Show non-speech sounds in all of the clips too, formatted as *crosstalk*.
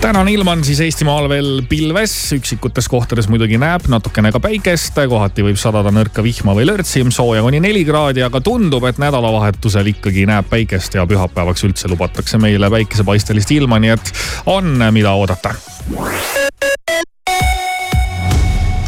tänane ilm on siis Eestimaal veel pilves, üksikutes kohtades muidugi näeb natukene ka päikest, kohati võib sadada nõrka vihma või lörtsi, sooja kuni neli kraadi, aga tundub, et nädalavahetusel ikkagi näeb päikest ja pühapäevaks üldse lubatakse meile päikesepaistelist ilma, nii et on, mida oodata.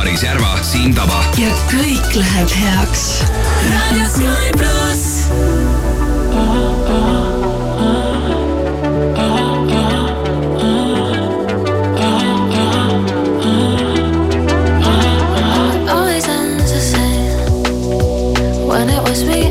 Maris Järva, Siim Taba. ja kõik läheb heaks. raadio Sky pluss. When it was me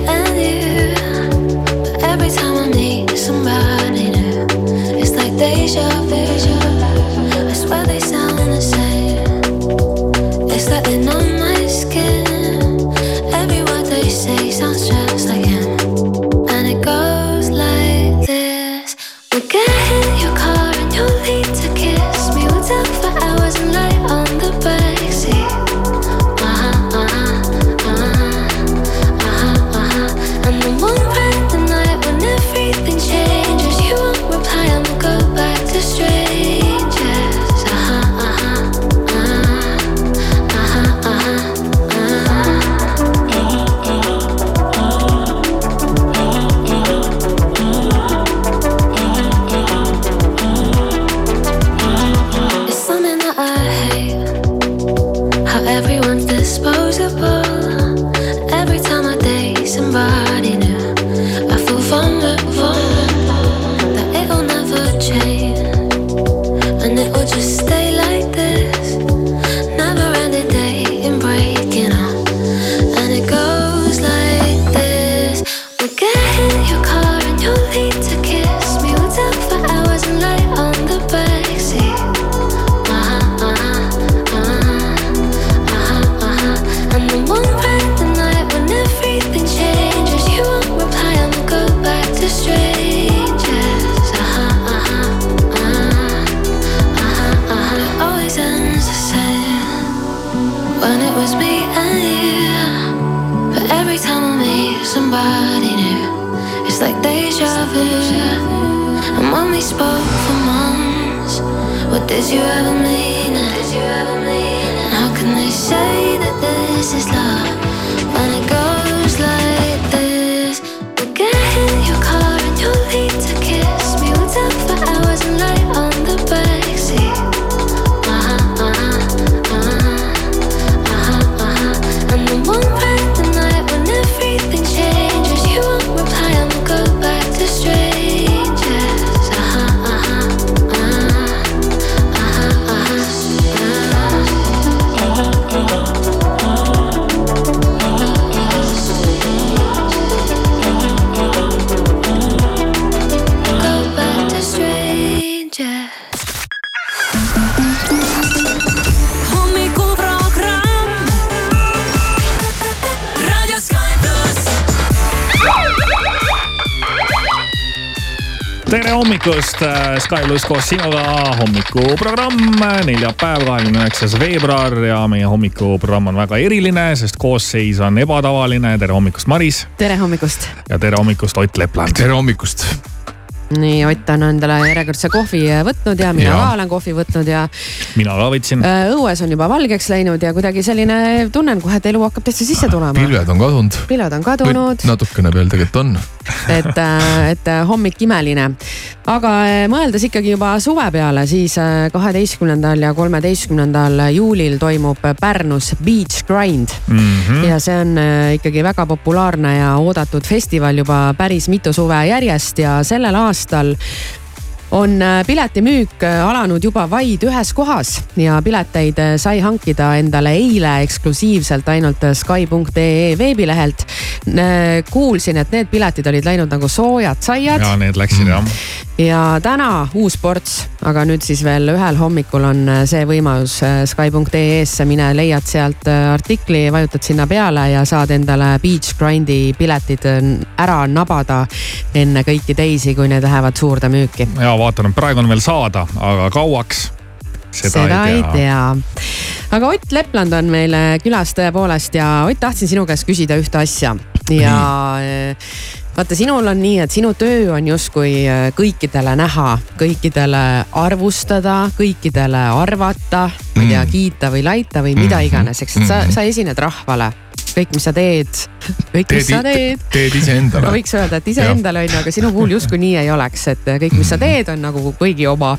tere hommikust, Sky pluss koos sinuga hommikuprogramm, neljapäev, kahekümne üheksas veebruar ja meie hommikuprogramm on väga eriline, sest koosseis on ebatavaline. tere hommikust, Maris tere hommikust. ja tere hommikust, Ott Lepland. tere hommikust. nii, Ott on endale järjekordse kohvi võtnud ja mina Ja. ka olen kohvi võtnud ja mina ka võtsin. äh, õues on juba valgeks läinud ja kuidagi selline tunnen kohe, et elu hakkab täitsa sisse tulema. pilved on kadunud. pilved on kadunud, natukene veel tegelikult on. Et, et hommik imeline. aga äh, mõeldes ikkagi juba suve peale, siis äh, kaheteistkümnendal ja kolmeteistkümnendal juulil toimub Pärnus Beach Grind mm. -hmm. ja see on äh, ikkagi väga populaarne ja oodatud festival juba päris mitu suve järjest ja sellel aastal on äh, piletimüük äh, alanud juba vaid ühes kohas ja pileteid äh, sai hankida endale eile eksklusiivselt ainult Sky.ee veebilehelt. kuulsin, et need piletid olid läinud nagu soojad saiad. ja need läksid jah. ja täna uus ports, aga nüüd siis veel ühel hommikul on see võimalus Sky.ee-sse, mine leiad sealt artikli, vajutad sinna peale ja saad endale Beach Grindi piletid ära nabada enne kõiki teisi, kui need lähevad suurde müüki. ja vaatan, et praegu on veel saada, aga kauaks seda, seda ei tea, tea.. aga Ott Lepland on meil külas tõepoolest ja Ott, tahtsin sinu käest küsida ühte asja ja vaata, sinul on nii, et sinu töö on justkui eh, kõikidele näha, kõikidele arvustada, kõikidele arvata, ma ei tea, mm. kiita või laita või mida mm-hmm. iganes, eks, et sa, mm-hmm. sa esined rahvale kõik, mis sa teed, kõik, mis sa teed. teed iseendale. ma võiks öelda, et iseendale on ju, aga sinu puhul justkui nii ei oleks, et kõik, mis sa mhm. teed, on nagu kõigi oma.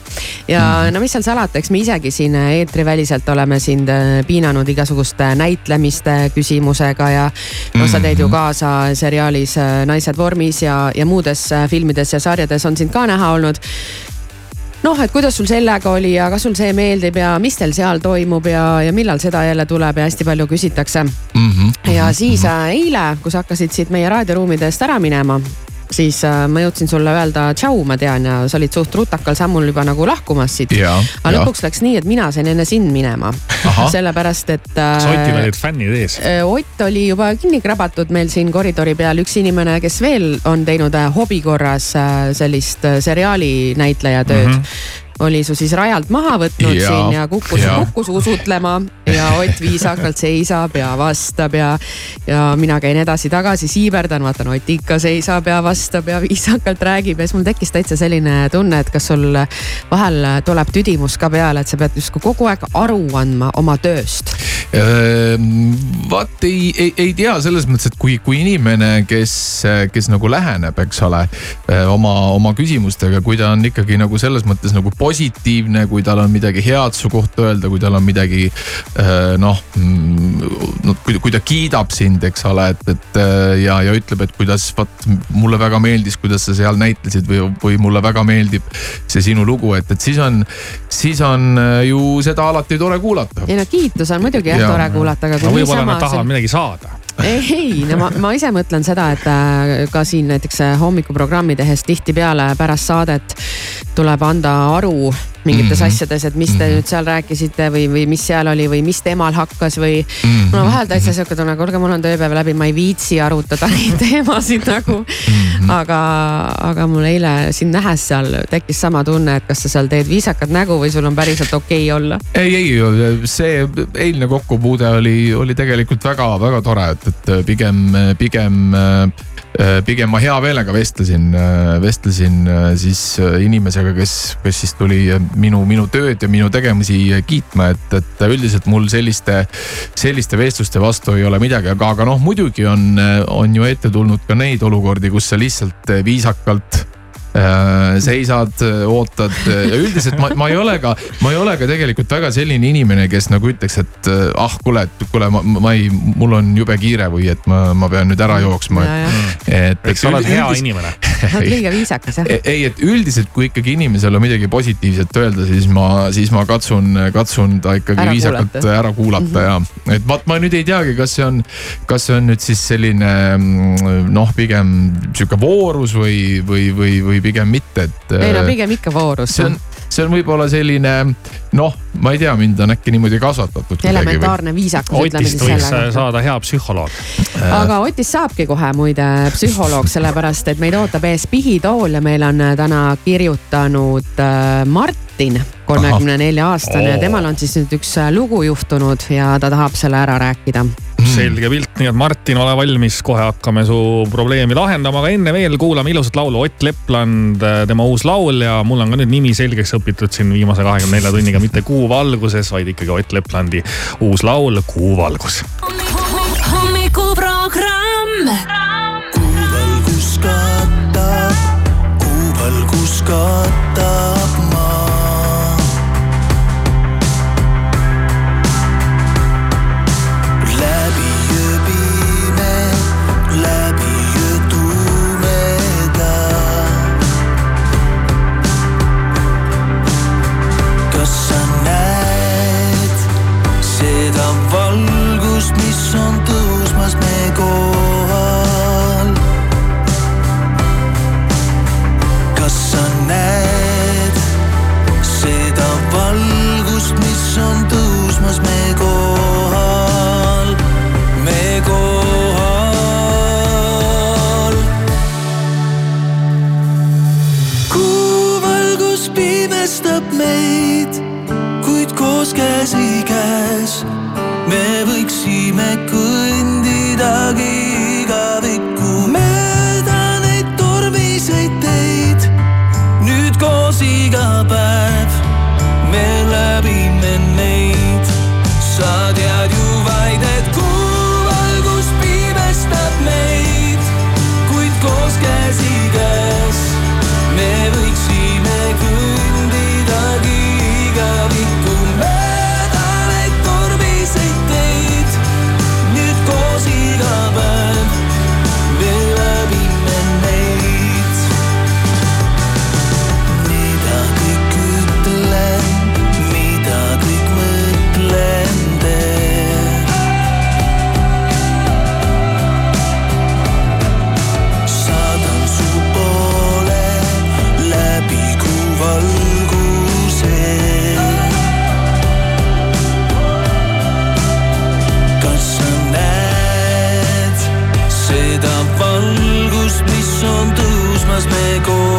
ja mhm. no mis seal salata, eks me isegi siin eetriväliselt oleme sind äh, piinanud igasuguste näitlemiste küsimusega ja noh, sa teed ju mhm. kaasa seriaalis äh, Naised vormis ja, ja muudes äh, filmides ja sarjades on sind ka näha olnud noh, et kuidas sul sellega oli ja kas sul see meeldib ja mis teil seal toimub ja, ja millal seda jälle tuleb ja hästi palju küsitakse mm. -hmm. ja siis äh, eile, kui sa hakkasid siit meie raadioruumidest ära minema, siis äh, ma jõudsin sulle öelda tšau, ma tean ja sa olid suht rutakal sammul juba nagu lahkumas siit. aga lõpuks läks nii, et mina sain enne sind minema. *laughs* sellepärast, et. kas Otil olid fännid ees? Äh, Ott oli juba kinni krabatud meil siin koridori peal, üks inimene, kes veel on teinud äh, hobi korras sellist seriaali näitleja tööd mm. -hmm oli su siis rajalt maha võtnud ja, siin ja kukkus, kukkus usutlema ja Ott viisakalt seisab ja vastab ja, ja mina käin edasi-tagasi, siiberdan, vaatan Ott ikka seisab ja vastab ja viisakalt räägib ja siis mul tekkis täitsa selline tunne, et kas sul vahel tuleb tüdimus ka peale, et sa pead justkui kogu aeg aru andma oma tööst. Ehm, vaat ei, ei, ei tea selles mõttes, et kui, kui inimene, kes, kes nagu läheneb, eks ole, oma, oma küsimustega, kui ta on ikkagi nagu selles mõttes nagu positiivne, kui tal on midagi head su kohta öelda, kui tal on midagi äh, noh, no kui, kui ta kiidab sind, eks ole, et, et äh, ja, ja ütleb, et kuidas vot mulle väga meeldis, kuidas sa seal näitlesid või, või mulle väga meeldib see sinu lugu, et, et siis on, siis on äh, ju seda alati tore kuulata. ei no kiitus on muidugi jah ja. tore kuulata, aga kui no, võib-olla nad tahavad midagi saada ei, no ma, ma ise mõtlen seda, et äh, ka siin näiteks hommikuprogrammi tehes tihtipeale pärast saadet tuleb anda aru mingites mm -hmm. asjades, et mis te mm -hmm. nüüd seal rääkisite või, või mis seal oli või mis temal hakkas või mm. -hmm. mul on vahel täitsa sihuke tunne, kuulge, mul on tööpäev läbi, ma ei viitsi arutada *laughs* neid teemasid nagu mm. -hmm. aga, aga mul eile sind nähes seal tekkis sama tunne, et kas sa seal teed viisakat nägu või sul on päriselt okei okay olla? ei, ei, see eilne kokkupuude oli, oli tegelikult väga-väga tore, et, et pigem, pigem Äh, pigem ma hea meelega vestlesin, äh, vestlesin äh, siis inimesega, kes, kes siis tuli minu, minu tööd ja minu tegemisi kiitma, et, et üldiselt mul selliste, selliste vestluste vastu ei ole midagi, aga, aga noh, muidugi on, on ju ette tulnud ka neid olukordi, kus sa lihtsalt viisakalt Äh, seisad, ootad ja üldiselt ma, ma ei ole ka, ma ei ole ka tegelikult väga selline inimene, kes nagu ütleks, et äh, ah, kuule, et kuule, ma, ma ei, mul on jube kiire või et ma, ma pean nüüd ära jooksma. et, et sa oled hea üldis... inimene. *laughs* oled liiga viisakas jah. ei, et üldiselt, kui ikkagi inimesele on midagi positiivset öelda, siis ma, siis ma katsun, katsun ta ikkagi ära viisakalt kuulata. ära kuulata mm -hmm. ja, et vaat ma nüüd ei teagi, kas see on, kas see on nüüd siis selline mm, noh, pigem sihuke voorus või, või, või, või või pigem mitte, et. ei no äh, pigem ikka voorus. see on, see on võib-olla selline noh, ma ei tea, mind on äkki niimoodi kasvatatud. elementaarne viisakus. Otist võiks sellega. saada hea psühholoog. aga Otist saabki kohe muide psühholoog, sellepärast et meid ootab ees pihitool ja meil on täna kirjutanud äh, Martin kolmekümne nelja aastane ja temal on siis nüüd üks lugu juhtunud ja ta tahab selle ära rääkida. *clears throat* selge pilt, nii et Martin, ole valmis, kohe hakkame su probleemi lahendama, aga enne veel kuulame ilusat laulu Ott Lepland, äh, tema uus laul ja mul on ka nüüd nimi selgeks õpitud siin viimase kahekümne nelja tunniga, mitte Kuu valguses, vaid ikkagi Ott Leplandi uus laul Kuu valgus. hommikuprogramm. kuu valgus katab, kuu valgus katab mis on tõusmas me kohal?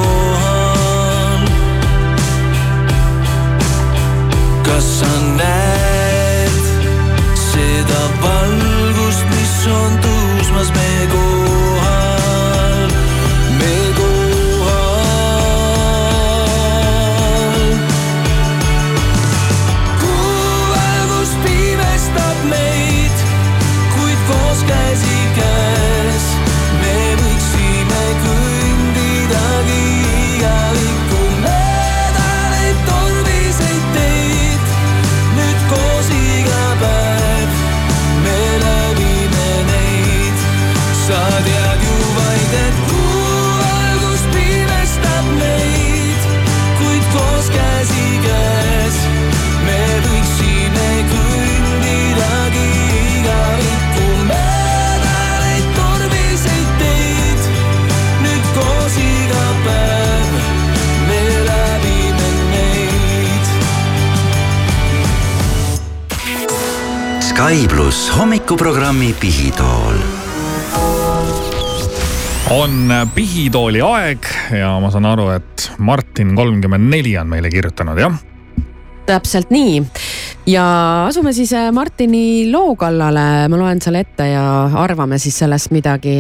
Hommikuprogrammi Pihitool on pihitooli aeg ja ma saan aru, et Martin kolmkümmend neli on meile kirjutanud, jah? täpselt nii ja asume siis äh, Martini loo kallale, ma loen selle ette ja arvame siis sellest midagi.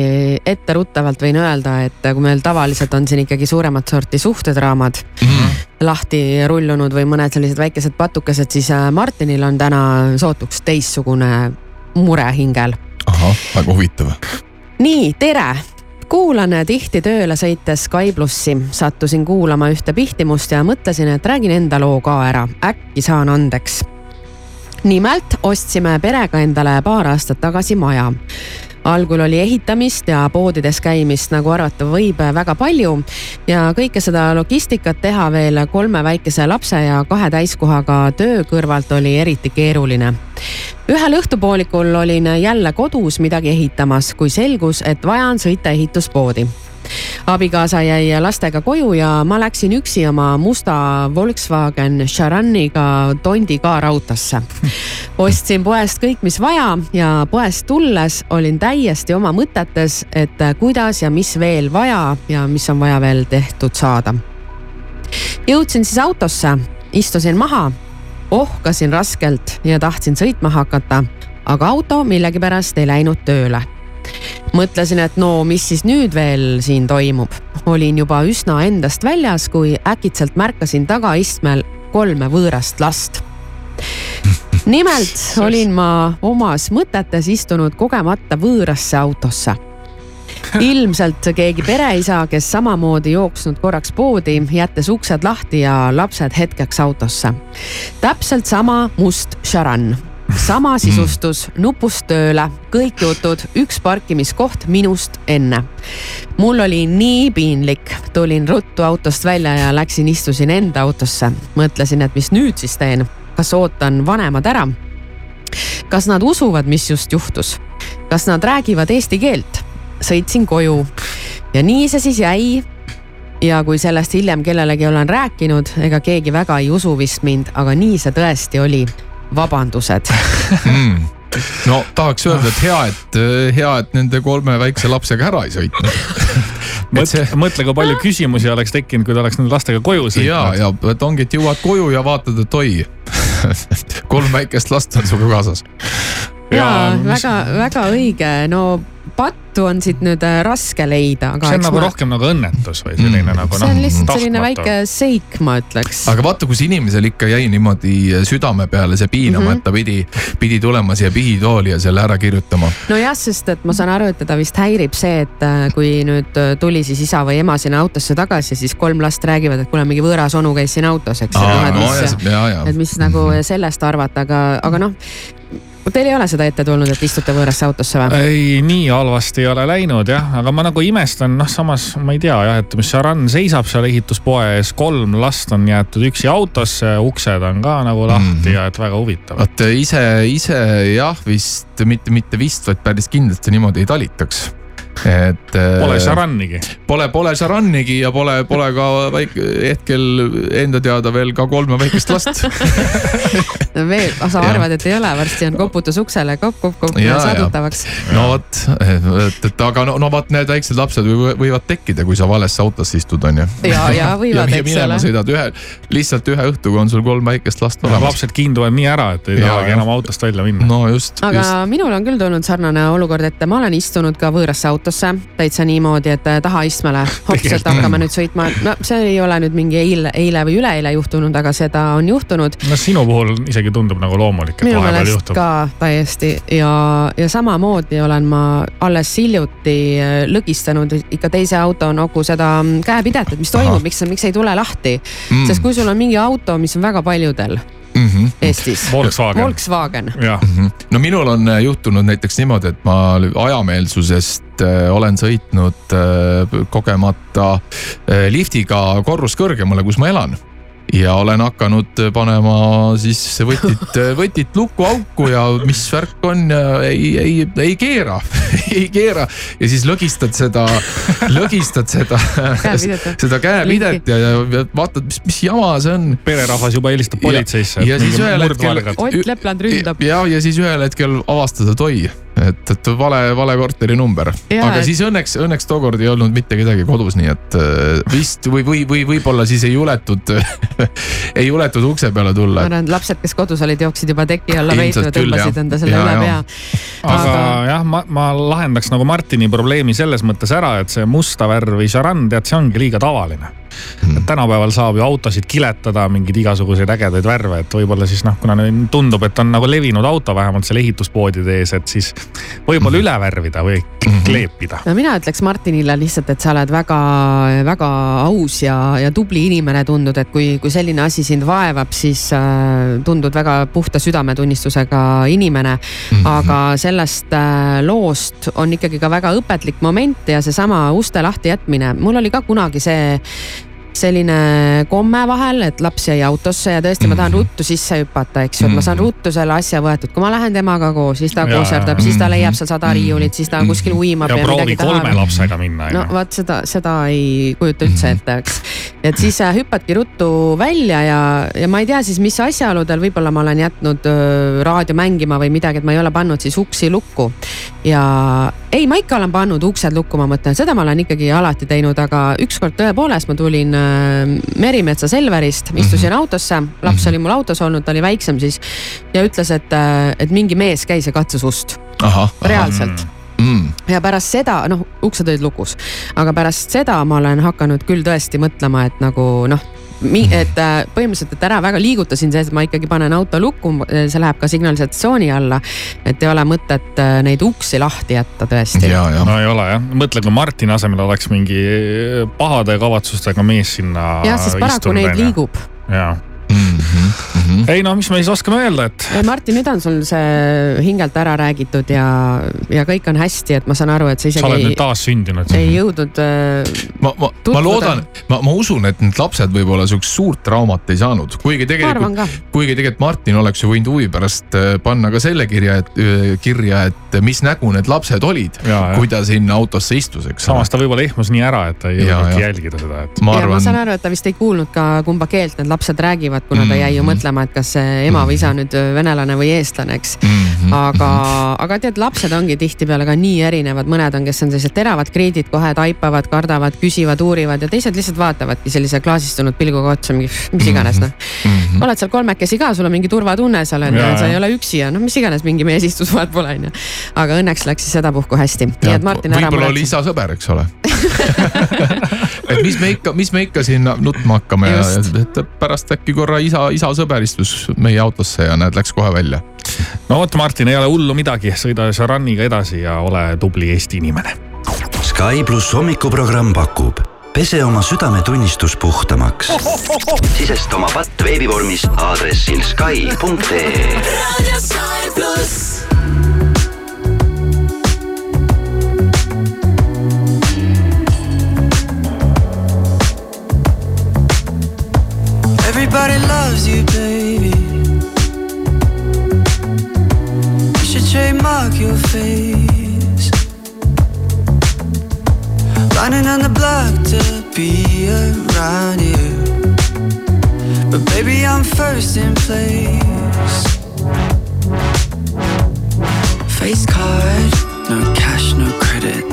etteruttavalt võin öelda, et kui meil tavaliselt on siin ikkagi suuremat sorti suhtedraamad mm. lahti rullunud või mõned sellised väikesed patukesed, siis äh, Martinil on täna sootuks teistsugune mure hingel. ahah, väga huvitav. nii, tere kuulan tihti tööle sõites Sky plussi, sattusin kuulama ühte pihtimust ja mõtlesin, et räägin enda loo ka ära, äkki saan andeks. nimelt ostsime perega endale paar aastat tagasi maja. Algul oli ehitamist ja poodides käimist, nagu arvata võib, väga palju ja kõike seda logistikat teha veel kolme väikese lapse ja kahe täiskohaga töö kõrvalt oli eriti keeruline ühel õhtupoolikul olin jälle kodus midagi ehitamas, kui selgus, et vaja on sõita ehituspoodi. Abikaasa jäi lastega koju ja ma läksin üksi oma musta Volkswagen Charaniga Tondi kaarautosse. ostsin poest kõik, mis vaja ja poest tulles olin täiesti oma mõtetes, et kuidas ja mis veel vaja ja mis on vaja veel tehtud saada. jõudsin siis autosse, istusin maha ohkasin raskelt ja tahtsin sõitma hakata, aga auto millegipärast ei läinud tööle. mõtlesin, et no mis siis nüüd veel siin toimub. olin juba üsna endast väljas, kui äkitselt märkasin tagaistmel kolme võõrast last. *laughs* nimelt olin ma omas mõtetes istunud kogemata võõrasse autosse ilmselt keegi pereisa, kes samamoodi jooksnud korraks poodi, jättes uksed lahti ja lapsed hetkeks autosse. täpselt sama must Charan, sama sisustus, nupust tööle, kõik jutud, üks parkimiskoht minust enne. mul oli nii piinlik, tulin ruttu autost välja ja läksin, istusin enda autosse, mõtlesin, et mis nüüd siis teen, kas ootan vanemad ära kas nad usuvad, mis just juhtus? kas nad räägivad eesti keelt? sõitsin koju ja nii see siis jäi. ja kui sellest hiljem kellelegi olen rääkinud, ega keegi väga ei usu vist mind, aga nii see tõesti oli. vabandused. mm. no tahaks öelda, et hea, et hea, et nende kolme väikse lapsega ära ei sõitnud. *laughs* mõtle, mõtle, kui palju küsimusi oleks tekkinud, kui ta oleks nende lastega koju ja, sõitnud. ja et ongi, et jõuad koju ja vaatad, et oi, *laughs* kolm väikest last on sinuga kaasas. ja mis- väga-väga õige, no pattu on siit nüüd äh, raske leida, aga see on nagu ma- rohkem nagu õnnetus või selline mm. nagu see on lihtsalt noh, selline tahtmatu. väike seik, ma ütleks. aga vaata, kus inimesel ikka jäi niimoodi südame peale see piinama mm, Mhm. -hmm. et ta pidi, pidi tulema siia pihitooli ja selle ära kirjutama. nojah, sest et ma saan aru, et teda vist häirib see, et äh, kui nüüd äh, tuli siis isa või ema sinna autosse tagasi, siis kolm last räägivad, et kuule, mingi võõras onu käis siin autos, eks. Aa, et no mis, ja. et mis nagu sellest arvata, aga, aga noh. Teil ei ole seda ette tulnud, et istute võõrasse autosse või? ei, nii halvasti ei ole läinud jah, aga ma nagu imestan, noh, samas ma ei tea jah, et mis Sharan seisab seal ehituspoe ees, kolm last on jäetud üksi autosse, uksed on ka nagu lahti mm -hmm. ja et väga huvitav. vot ise, ise jah, vist mitte, mitte vist, vaid päris kindlasti niimoodi ei talitaks. Et. Pole Sharanigi. Pole, pole Sharanigi ja pole, pole ka väike, hetkel enda teada veel ka kolme väikest last *laughs* veel, sa arvad, et ei ole, varsti on koputus uksele, kopp-kopp-kopp Ja, ja. saadetavaks. no vot, et, et aga no, no vot, need väiksed lapsed või, võivad tekkida, kui sa valesse autosse istud, on ju. Ja, ja võivad, eks minema ole. sõidad ühe, lihtsalt ühe õhtuga on sul kolm väikest last olemas. lapsed kiinduvad nii ära, et ei tahagi enam autost välja minna. no just, aga just. minul on küll tulnud sarnane olukord ette, ma olen istunud ka võõrasse autosse täitsa niimoodi, et äh, tahaistmele *laughs* hops, et hakkame nüüd sõitma. no see ei ole nüüd mingi eile, eile või üleeile juhtunud, aga seda on juhtunud. no sinu puhul isegi tundub nagu loomulik, et vahepeal juhtub. ka täiesti ja, ja samamoodi olen ma alles hiljuti äh, lõgistanud ikka teise auto nuku seda mm, käepidet, et mis toimub, miks, miks ei tule lahti mm.. sest kui sul on mingi auto, mis on väga paljudel mm -hmm. Eestis. Volkswagen. Volkswagen. jah Mhm. no minul on äh, juhtunud näiteks niimoodi, et ma ajameelsusest äh, olen sõitnud äh, kogemata liftiga korrus kõrgemale, kus ma elan ja olen hakanud panema siis võtit, *laughs* võtit lukuauku ja mis värk on ja ei, ei, ei keera *laughs* ei keera ja siis lõgistad seda, *laughs* lõgistad seda, seda käepidet ja, ja vaatad, mis, mis jama see on. pererahvas juba helistab politseisse. ja siis ühel hetkel. Ott Lepland ründab. ja, ja siis ühel hetkel avastada, et oi, et, et vale, vale korteri number. Aga et- siis õnneks, õnneks tookord ei olnud mitte kedagi kodus, nii et äh, vist või, või, või võib-olla siis ei juletud *laughs* ei juletud ukse peale ma tulla. arvan, et lapsed, kes kodus olid, jooksid juba teki alla peitu ja tõmbasid enda selle Ja, üle pea. aga jah, ma, ma lahendaks nagu Martini probleemi selles mõttes ära, et see musta värvi Charan, tead, see ongi liiga tavaline. Et tänapäeval saab ju autosid kiletada, mingeid igasuguseid ägedaid värve, et võib-olla siis noh, kuna tundub, et on nagu levinud auto vähemalt seal ehituspoodide ees, et siis võib-olla üle värvida või kleepida. no mina ütleks Martinile lihtsalt, et sa oled väga-väga aus ja, ja tubli inimene tundud, et kui, kui selline asi sind vaevab, siis äh, tundud väga puhta südametunnistusega inimene mm. Mhm. aga sellest äh, loost on ikkagi ka väga õpetlik moment ja seesama uste lahti jätmine, mul oli ka kunagi see selline komme vahel, et laps jäi autosse ja tõesti, ma Mhm. tahan ruttu sisse hüpata, eks ju, et ma saan ruttu selle asja võetud, kui ma lähen temaga koos, siis ta kooserdab, siis ta leiab seal sada riiulit, siis ta kuskil uimab ja ja proovi kolme tahab lapsega minna, no vaat seda, seda ei kujuta üldse ette, eks. et siis äh, hüppadki ruttu välja ja, ja ma ei tea siis, mis asjaoludel, võib-olla ma olen jätnud öö, raadio mängima või midagi, et ma ei ole pannud siis uksi lukku. Ja ei, ma ikka olen pannud uksed lukku, ma mõtlen, seda ma olen ikkagi alati teinud, aga ükskord tõepoolest ma tulin öö, Merimetsa Selverist, istusin autosse, laps oli mul autos olnud, ta oli väiksem siis ja ütles, et, et mingi mees käis ja katsus ust. Reaalselt. Mm. ja pärast seda, noh, uksed olid lukus, aga pärast seda ma olen hakanud küll tõesti mõtlema, et nagu noh, et äh, põhimõtteliselt, et ära väga liigutasin, see, et ma ikkagi panen auto lukku, see läheb ka signalisatsiooni alla. et ei ole mõtet äh, neid uksi lahti jätta tõesti. no ei ole jah, mõtle, kui Martini asemel oleks mingi pahade kavatsustega mees sinna. jah, sest paraku neid liigub. jaa mm. -hmm. ei no mis me siis oskame öelda, et. Martin, nüüd on sul see hingelt ära räägitud ja, ja kõik on hästi, et ma saan aru, et sa isegi sa oled ei, nüüd taassündinud. ei jõudnud äh, ma, ma, ma loodan, ma, ma usun, et need lapsed võib-olla siukest suurt traumat ei saanud, kuigi arvan tegelikult, kuigi tegelikult Martin oleks ju võinud huvi pärast äh, panna ka selle kirja, et äh, kirja, et mis nägu need lapsed olid, kui ta sinna autosse istus, eks. samas ta võib-olla ehmus nii ära, et ta ei jõudnudki jälgida seda, et. ma ja ma arvan, saan aru, et ta vist ei kuulnud ka, kumba keelt need lapsed räägivad, vanemad, kuna ta jäi ju mõtlema, et kas see ema või isa nüüd venelane või eestlane, eks. aga, aga tead, lapsed ongi tihtipeale ka nii erinevad, mõned on, kes on sellised teravad kriidid, kohe taipavad, kardavad, küsivad, uurivad ja teised lihtsalt vaatavadki sellise klaasistunud pilguga otsa, mingi mis iganes noh. oled seal kolmekesi ka, sul on mingi turvatunne seal on ju sa ei ole üksi ja noh, mis iganes mingi meesistus vahet pole on ju. aga õnneks läks siis sedapuhku hästi, nii et Martin ära võib-olla oli muretse. isa sõber, eks ole *laughs* et mis me ikka, mis me ikka siin nutma hakkame ja, Just. et pärast äkki korra isa, isa sõber istus meie autosse ja näed, läks kohe välja. no vot, Martin, ei ole hullu midagi, sõida Šaraniga edasi ja ole tubli Eesti inimene. Sky pluss hommikuprogramm pakub pese oma südametunnistus puhtamaks. sisesta oma patt veebivormis aadressil Sky.ee should your face. Lining on the block to be around you. But baby, I'm first in place. Face card, no cash, no credit.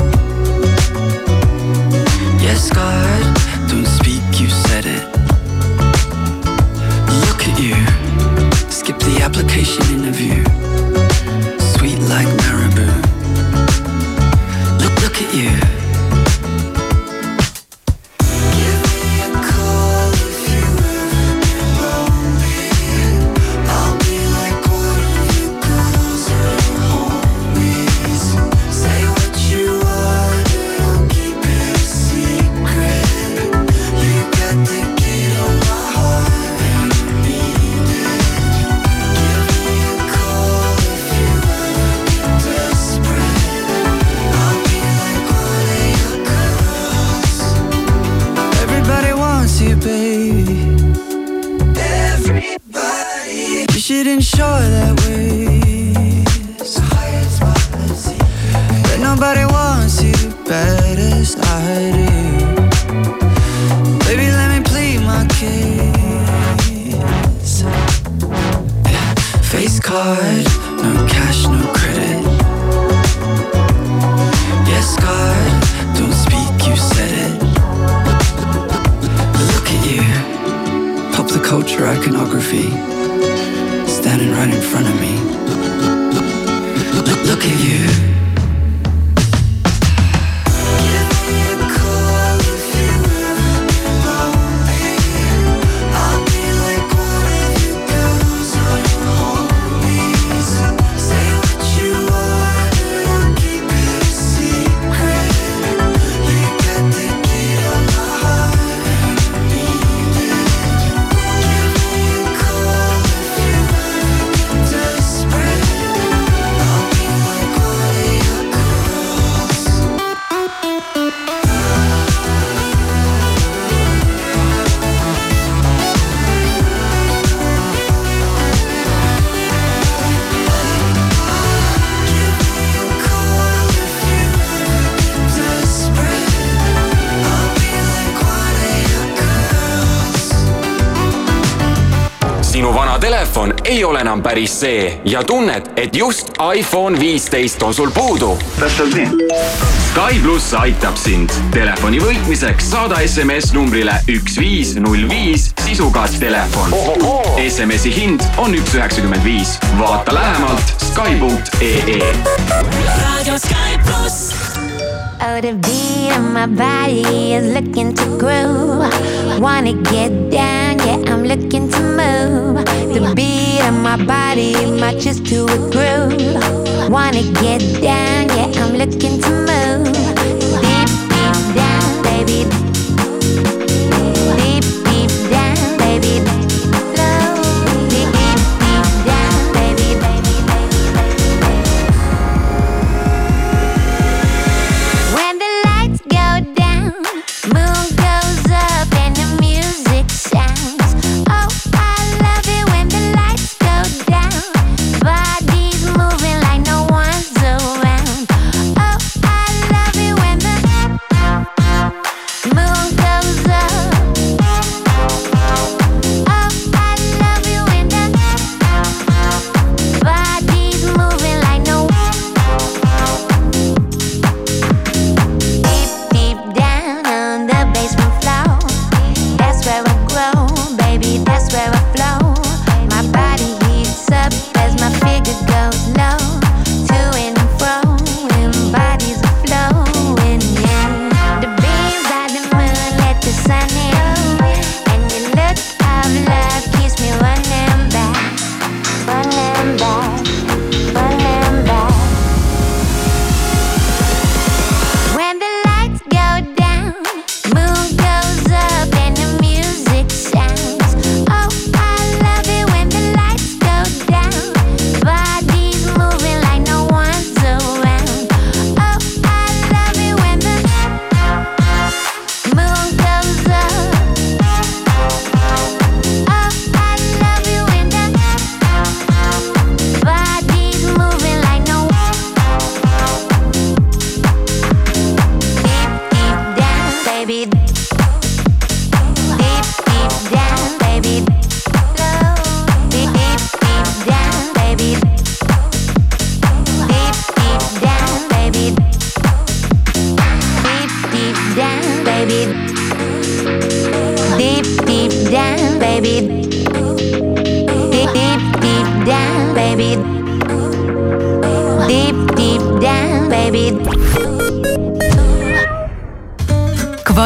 Yes, God, don't speak, you said it. Look at you. Skip the application interview. Enam päris see ja tunned, et just iPhone viisteist on sul puudu. täpselt nii. Sky pluss aitab sind telefoni võitmiseks saada SMS numbrile üks viis null viis sisuga telefon. SMS-i hind on üks üheksakümmend viis. vaata lähemalt Sky.ee. Radio Sky pluss. Oh, the beat of my body is looking to groove. Wanna get down, yeah, I'm looking to move. The beat of my body matches to a groove. Wanna get down, yeah, I'm looking to move.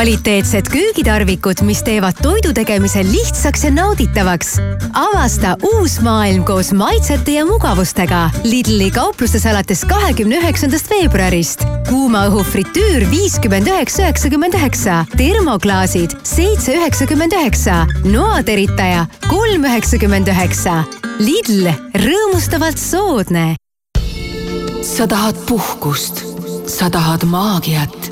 Kvaliteetsed köögitarvikud, mis teevad toidu tegemise lihtsaks ja nauditavaks. avasta uus maailm koos maitsete ja mugavustega. Lidli kauplustes alates kahekümne üheksandast veebruarist. kuuma õhu fritüür viiskümmend üheksa, üheksakümmend üheksa. termoklaasid seitse, üheksakümmend üheksa. noateritaja kolm, üheksakümmend üheksa. Lidl, rõõmustavalt soodne sa tahad puhkust, sa tahad maagiat,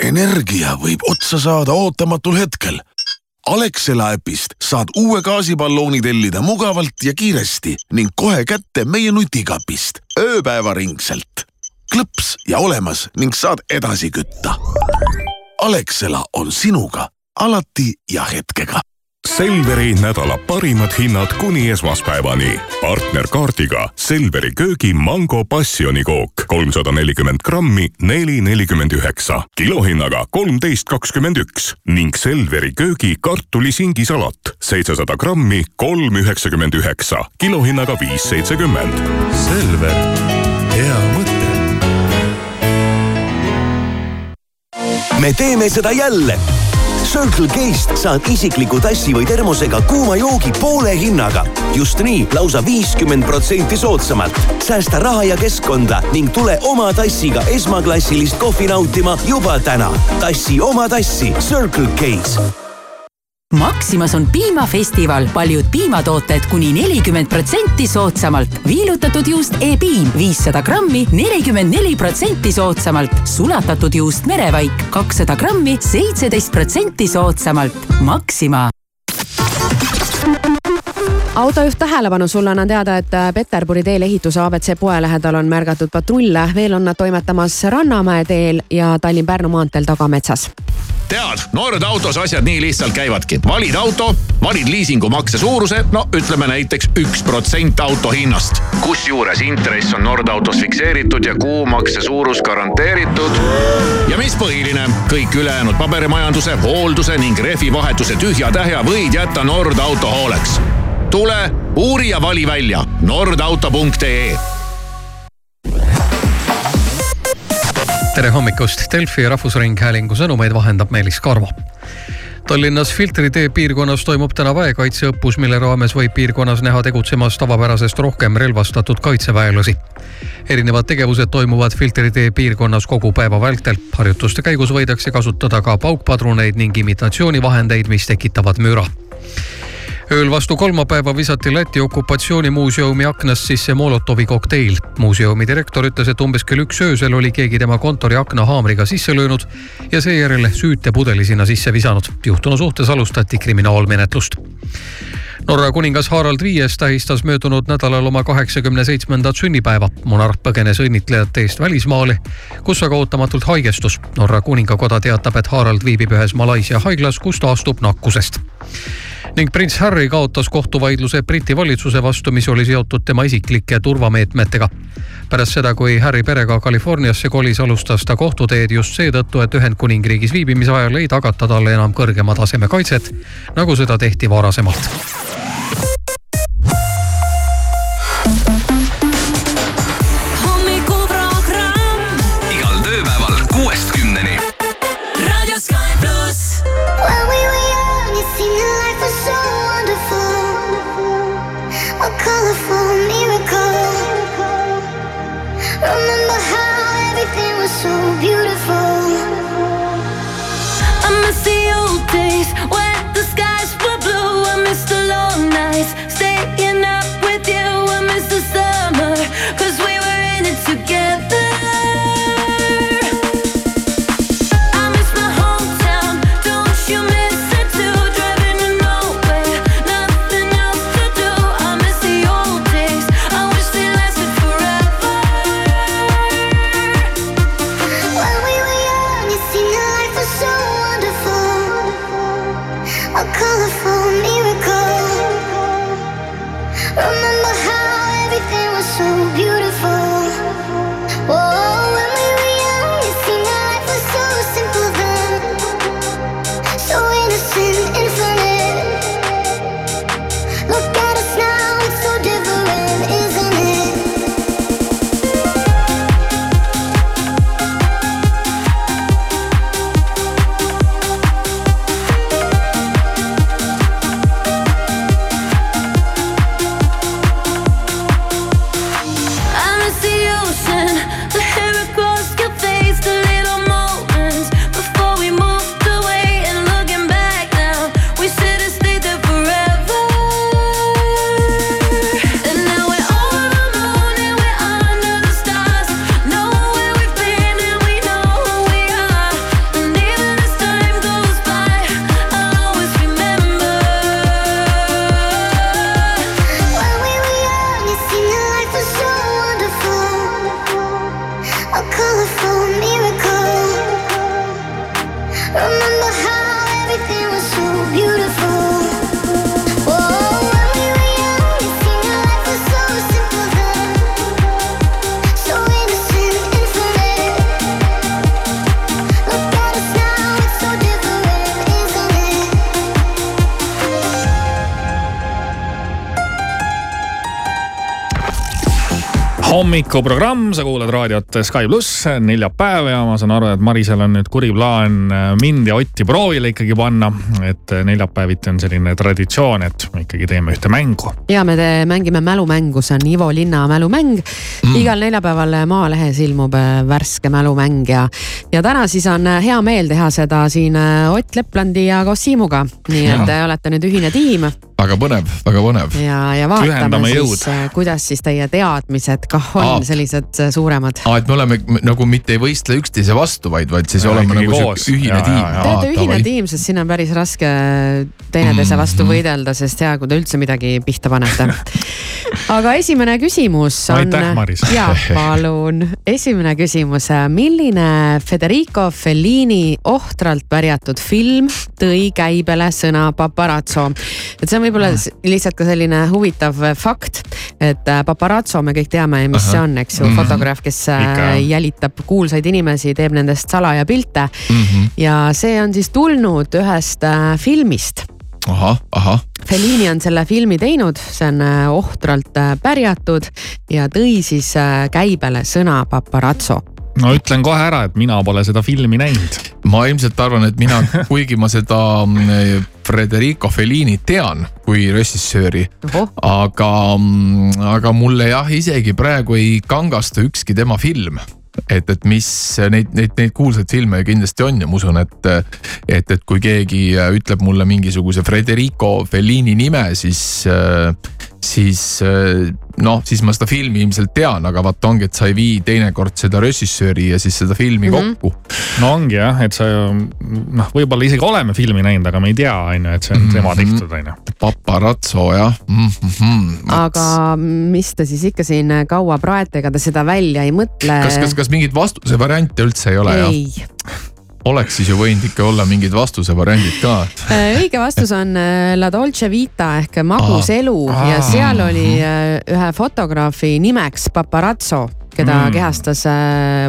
energia võib otsa saada ootamatul hetkel. Alexela äpist saad uue gaasiballooni tellida mugavalt ja kiiresti ning kohe kätte meie nutikapist ööpäevaringselt. klõps ja olemas ning saad edasi kütta. Alexela on sinuga alati ja hetkega Selveri nädala parimad hinnad kuni esmaspäevani. partnerkaardiga Selveri köögi mango passionikook kolmsada nelikümmend grammi, neli nelikümmend üheksa, kilohinnaga kolmteist kakskümmend üks. Ning Selveri köögi kartulisingisalat. seitsesada grammi, kolm üheksakümmend üheksa, kilohinnaga viis seitsekümmend. Selver, hea mõte. me teeme seda jälle Circle K-st saad isikliku tassi või termosega kuuma joogi poole hinnaga. just nii, lausa viiskümmend protsenti soodsamalt. säästa raha ja keskkonda ning tule oma tassiga esmaklassilist kohvi nautima juba täna. tassi oma tassi Circle K-s Maximas on piimafestival, paljud piimatooted kuni nelikümmend protsenti soodsamalt. viilutatud juust E-piim viissada grammi, nelikümmend neli protsenti soodsamalt. sulatatud juust Merevaik kakssada grammi, seitseteist protsenti soodsamalt. Maxima autojuht tähelepanu, sulle annan teada, et Peterburi teel ehituse abc poe lähedal on märgatud patrulle, veel on nad toimetamas Rannamäe teel ja Tallinn-Pärnu maanteel Tagametsas tead, Nord autos asjad nii lihtsalt käivadki. valid auto, valid liisingumakse suuruse, no ütleme näiteks üks protsent auto hinnast. kusjuures intress on Nord autos fikseeritud ja kuumakse suurus garanteeritud. ja mis põhiline, kõik ülejäänud paberimajanduse, hoolduse ning rehvivahetuse tühja-tähja võid jätta Nord auto hooleks. tule, uuri ja vali välja nordauto.ee tere hommikust, Delfi Rahvusringhäälingu sõnumeid vahendab Meelis Karmo. Tallinnas Filtri tee piirkonnas toimub täna väekaitseõppus, mille raames võib piirkonnas näha tegutsemas tavapärasest rohkem relvastatud kaitseväelasi. erinevad tegevused toimuvad Filtri tee piirkonnas kogu päeva vältel. harjutuste käigus võidakse kasutada ka paukpadruneid ning imitatsioonivahendeid, mis tekitavad müra ööl vastu kolmapäeva visati Läti okupatsioonimuuseumi aknast sisse Molotovi kokteil. muuseumi direktor ütles, et umbes kell üks öösel oli keegi tema kontori akna haamriga sisse löönud ja seejärel süütepudeli sinna sisse visanud. juhtunu suhtes alustati kriminaalmenetlust. Norra kuningas Harald Viies tähistas möödunud nädalal oma kaheksakümne seitsmendat sünnipäeva. monarh põgenes õnnitlejate eest välismaale, kus aga ootamatult haigestus. Norra kuningakoda teatab, et Harald viibib ühes Malaisia haiglas, kus taastub nakkusest ning prints Harry kaotas kohtuvaidluse Briti valitsuse vastu, mis oli seotud tema isiklike turvameetmetega. pärast seda, kui Harry perega Californiasse kolis, alustas ta kohtuteed just seetõttu, et Ühendkuningriigis viibimise ajal ei tagata talle enam kõrgema taseme kaitset, nagu seda tehti varasemalt. Hommikuprogramm, sa kuulad raadiot Sky pluss, neljapäev ja ma saan aru, et Marisel on nüüd kuri plaan mind ja Otti proovile ikkagi panna. et neljapäeviti on selline traditsioon, et me ikkagi teeme ühte mängu. ja me te mängime mälumängu, see on Ivo Linna mälumäng mm.. igal neljapäeval Maalehes ilmub äh, värske mälumäng ja, ja täna siis on äh, hea meel teha seda siin äh, Ott Leplandi ja koos Siimuga. nii et te olete nüüd ühine tiim väga põnev, väga põnev. ja, ja vaatame siis jõud., kuidas siis teie teadmised kah on Aa. sellised äh, suuremad. aa, et me oleme nagu mitte ei võistle üksteise vastu, vaid, vaid siis Ja, oleme nagu koos. sihuke ühine Ja, tiim. Te olete ühine tiim, sest siin on päris raske teineteise vastu Mhm. võidelda, sest hea, kui te üldse midagi pihta panete. *laughs* aga esimene küsimus on. Aitäh, Maris. ja palun, esimene küsimus, milline Federico Fellini ohtralt pärjatud film tõi käibele sõna paparazzo? et see on võib-olla s- lihtsalt ka selline huvitav fakt, et äh, paparazzo me kõik teame, mis Ahah. see on, eks ju, Mhm. fotograaf, kes äh, Ikka, jälitab kuulsaid inimesi, teeb nendest salaja pilte Mhm. ja see on siis tulnud ühest äh, filmist. ahah, ahah. Fellini on selle filmi teinud, see on äh, ohtralt äh, pärjatud ja tõi siis äh, käibele sõna paparazzo. No ütlen kohe ära, et mina pole seda filmi näinud. ma ilmselt arvan, et mina, *laughs* kuigi ma seda mm, Federico Fellini tean kui režissööri, aga, aga mulle jah, isegi praegu ei kangasta ükski tema film et, et mis neid, neid, neid kuulsaid filme kindlasti on ja ma usun, et, et, et kui keegi ütleb mulle mingisuguse Federico Fellini nime, siis, siis noh, siis ma seda filmi ilmselt tean, aga vaata ongi, et sa ei vii teinekord seda režissööri ja siis seda filmi mm. -hmm. kokku. no ongi jah, et sa noh, võib-olla isegi oleme filmi näinud, aga me ei tea, on ju, et see on Mhm. tema tehtud, on ju. paparazzo jah mm. -hmm. aga mis te siis ikka siin kaua praete, ega te seda välja ei mõtle? kas, kas, kas mingeid vastuse variante üldse ei ole ei, jah? Oleks siis ju võinud ikka olla mingid vastuse variandid ka. Äh, õige vastus on äh, La Dolce Vita ehk magus Aa. elu ja Aa. seal oli äh, ühe fotograafi nimeks paparazzo, keda Mm. kehastas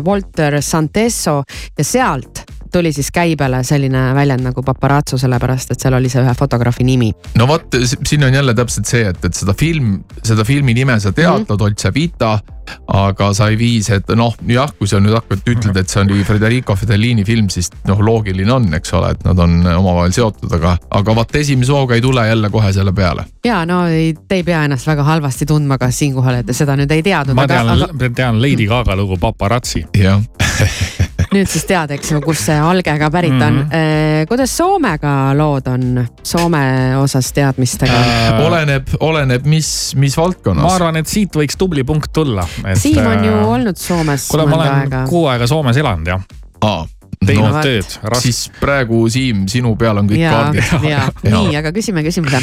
Walter Santesso ja sealt tuli siis käibele selline väljend nagu paparazzo, sellepärast et seal oli see ühe fotograafi nimi. no vot, siin on jälle täpselt see, et, et seda film, seda filmi nime sa tead mm, -hmm. La Dolce Vita. aga sa ei vii seda, noh jah, kui sa nüüd hakkad, ütled, et see oli Federico Fellini film, siis noh, loogiline on, eks ole, et nad on omavahel seotud, aga, aga vaat esimese hooga ei tule jälle kohe selle peale. ja no ei, te ei pea ennast väga halvasti tundma ka siinkohal, et te seda nüüd ei teadnud, ma aga, tean aga, tean Lady Gaga lugu Paparazzi. jah. *laughs* nüüd siis tead, eks ju, kust see alge ka pärit on mm. -hmm. kuidas Soomega lood on, Soome osas teadmistega Äh, oleneb, oleneb, mis, mis valdkonnas. ma arvan, et siit võiks tubli punkt tulla. Siim on ju olnud Soomes kuule, ma olen aega. kuu aega Soomes elanud jah. aa, teinud No tööd. siis praegu Siim, sinu peal on kõik kaardid. *laughs* ja nii, aga küsime küsimuse.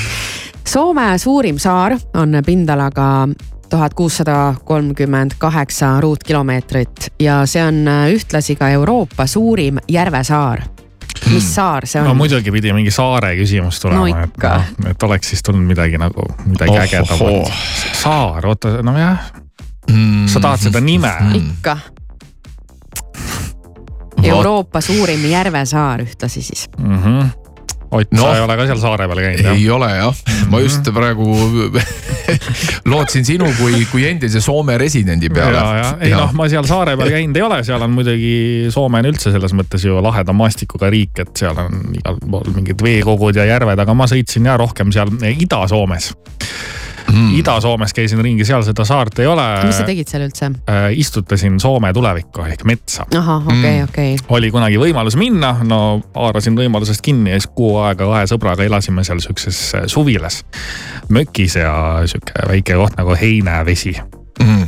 Soome suurim saar on pindalaga tuhat kuussada kolmkümmend kaheksa ruutkilomeetrit ja see on ühtlasi ka Euroopa suurim järvesaar. mis saar see no on? muidugi pidi mingi saare küsimus tulema No no,, et noh, et oleks siis tulnud midagi nagu, midagi Ohohoo. ägedamat. saar, oota, nojah, Mm, sa tahad seda nime? ikka. Euroopa suurim järvesaar ühtlasi siis. mm. -hmm. Ott no., sa ei ole ka seal saare peal käinud jah? ei ole jah, ma just praegu *laughs* lootsin sinu kui, kui endise Soome residendi peale. ja, ja ei noh, ma seal saare peal käinud ei ole, seal on muidugi, Soome on üldse selles mõttes ju laheda maastikuga riik, et seal on igal pool mingid veekogud ja järved, aga ma sõitsin ja rohkem seal Ida-Soomes mm.. Ida-Soomes käisin ringi, seal seda saart ei ole. mis sa tegid seal üldse? äh, istutasin Soome tulevikku ehk metsa. ahah, okei, okei. oli kunagi võimalus minna, no haarasin võimalusest kinni ja siis kuu aega kahe sõbraga elasime seal siukses äh, suvilas, mökis ja sihuke väike koht nagu Heinävesi mm..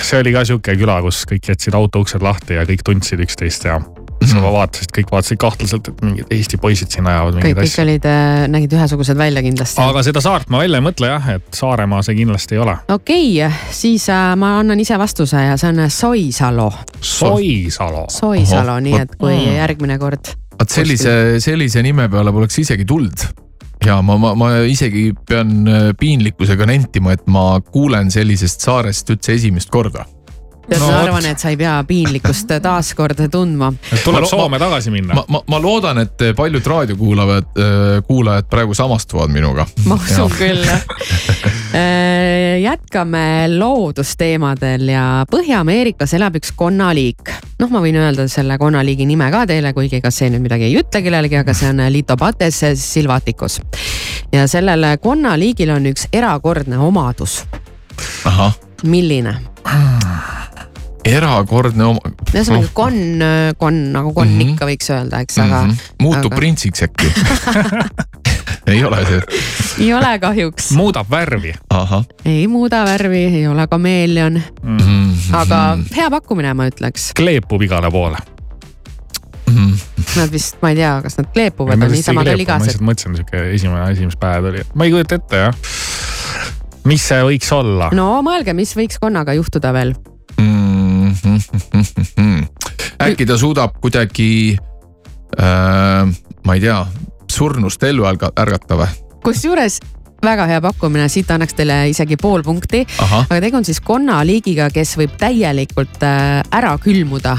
see oli ka sihuke küla, kus kõik jätsid auto uksed lahti ja kõik tundsid üksteist ja siis ma vaatasin, kõik vaatasid kahtlaselt, et mingid Eesti poisid siin ajavad kõik, mingeid kõik asju. olid, nägid ühesugused välja kindlasti. aga seda saart ma välja ei mõtle jah, et Saaremaa see kindlasti ei ole. okei okay,, siis äh, ma annan ise vastuse ja see on Soisalu. Soisalu. Soisalu, nii et kui Mm. järgmine kord vaat sellise, sellise nime peale poleks isegi tulnud ja ma, ma, ma isegi pean äh, piinlikkusega nentima, et ma kuulen sellisest saarest üldse esimest korda. tead, ma arvan, et sa ei pea piinlikkust taaskord tundma. tuleb Soome tagasi minna. ma, ma, ma loodan, et paljud raadiokuulajad, kuulajad praegu samastuvad minuga. ma usun küll jah. *laughs* jätkame loodusteemadel ja Põhja-Ameerikas elab üks konnaliik. noh, ma võin öelda selle konnaliigi nime ka teile, kuigi ega see nüüd midagi ei ütle kellelegi, aga see on Litobates silvaticus. ja sellel konnaliigil on üks erakordne omadus. ahah, milline? Erakordne oma. ühesõnaga konn, konn nagu konn mm -hmm. ikka võiks öelda, eks, aga Mhm. muutub aga... printsiks äkki *laughs* ei ole see? ei ole kahjuks. muudab värvi. ei muuda värvi, ei ole kameeleon, Mhm. aga hea pakkumine, ma ütleks. kleepub igale poole. Nad vist, ma ei tea, kas nad kleepuvad või niisama ma taligased. lihtsalt mõtlesin, sihuke esimene asi, mis pähe tuli, ma ei kujuta ette jah. mis see võiks olla? no mõelge, mis võiks konnaga juhtuda veel. *laughs* äkki ta suudab kuidagi äh,, ma ei tea, surnust ellu ärga- ärgata või? kusjuures väga hea pakkumine, siit annaks teile isegi pool punkti. Aga tegu on siis konnaliigiga, kes võib täielikult äh, ära külmuda,